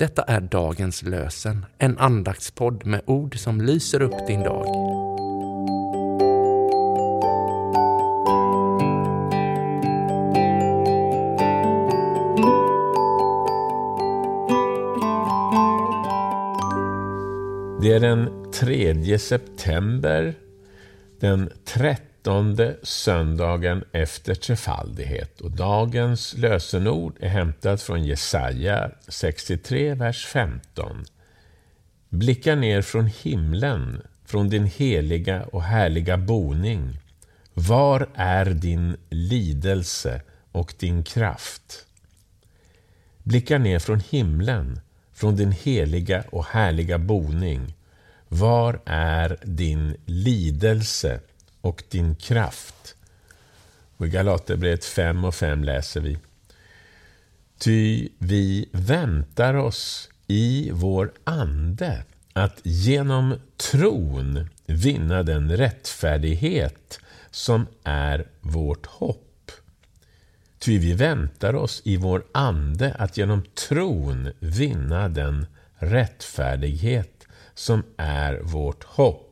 Detta är dagens lösen, en andaktspodd med ord som lyser upp din dag. Det är den 3 september, den 13 söndagen efter trefaldighet och dagens lösenord är hämtat från Jesaja 63, vers 15. Blicka ner från himlen, från din heliga och härliga boning. Var är din lidelse och din kraft? Blicka ner från himlen, från din heliga och härliga boning. Var är din lidelse och din kraft? Och I Galaterbrevet 5 och 5 läser vi. Ty vi väntar oss i vår ande att genom tron vinna den rättfärdighet som är vårt hopp. Ty vi väntar oss i vår ande att genom tron vinna den rättfärdighet som är vårt hopp.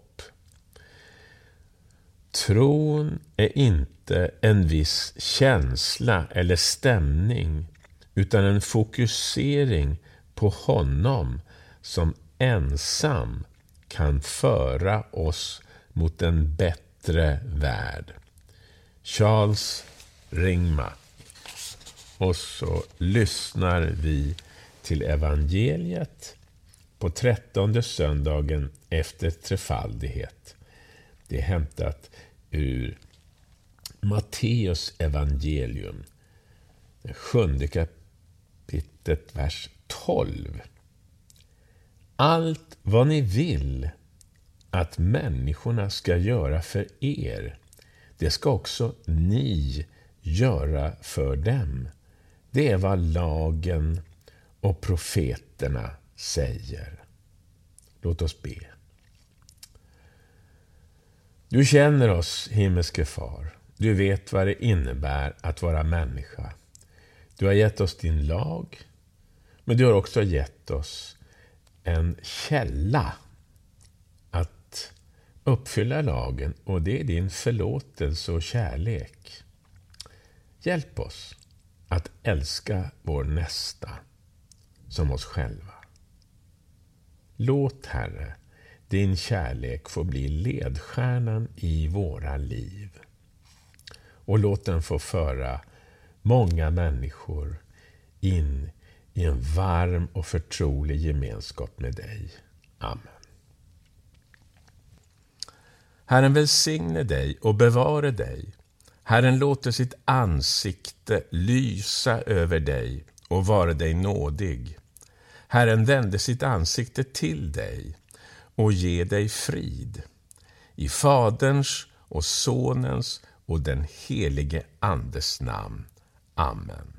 Tron är inte en viss känsla eller stämning utan en fokusering på honom som ensam kan föra oss mot en bättre värld. Charles Ringma. Och så lyssnar vi till evangeliet på trettonde söndagen efter trefaldighet. Det är hämtat ur Matteus evangelium, det sjunde kapitlet, vers 12. Allt vad ni vill att människorna ska göra för er, det ska också ni göra för dem. Det är vad lagen och profeterna säger. Låt oss be. Du känner oss, himmelske far. Du vet vad det innebär att vara människa. Du har gett oss din lag, men du har också gett oss en källa att uppfylla lagen och det är din förlåtelse och kärlek. Hjälp oss att älska vår nästa som oss själva. Låt, Herre, din kärlek få bli ledstjärnan i våra liv. Och låt den få föra många människor in i en varm och förtrolig gemenskap med dig. Amen. Herren välsigne dig och bevare dig. Herren låter sitt ansikte lysa över dig och vara dig nådig. Herren vände sitt ansikte till dig och ge dig frid. I Faderns och Sonens och den helige Andes namn. Amen.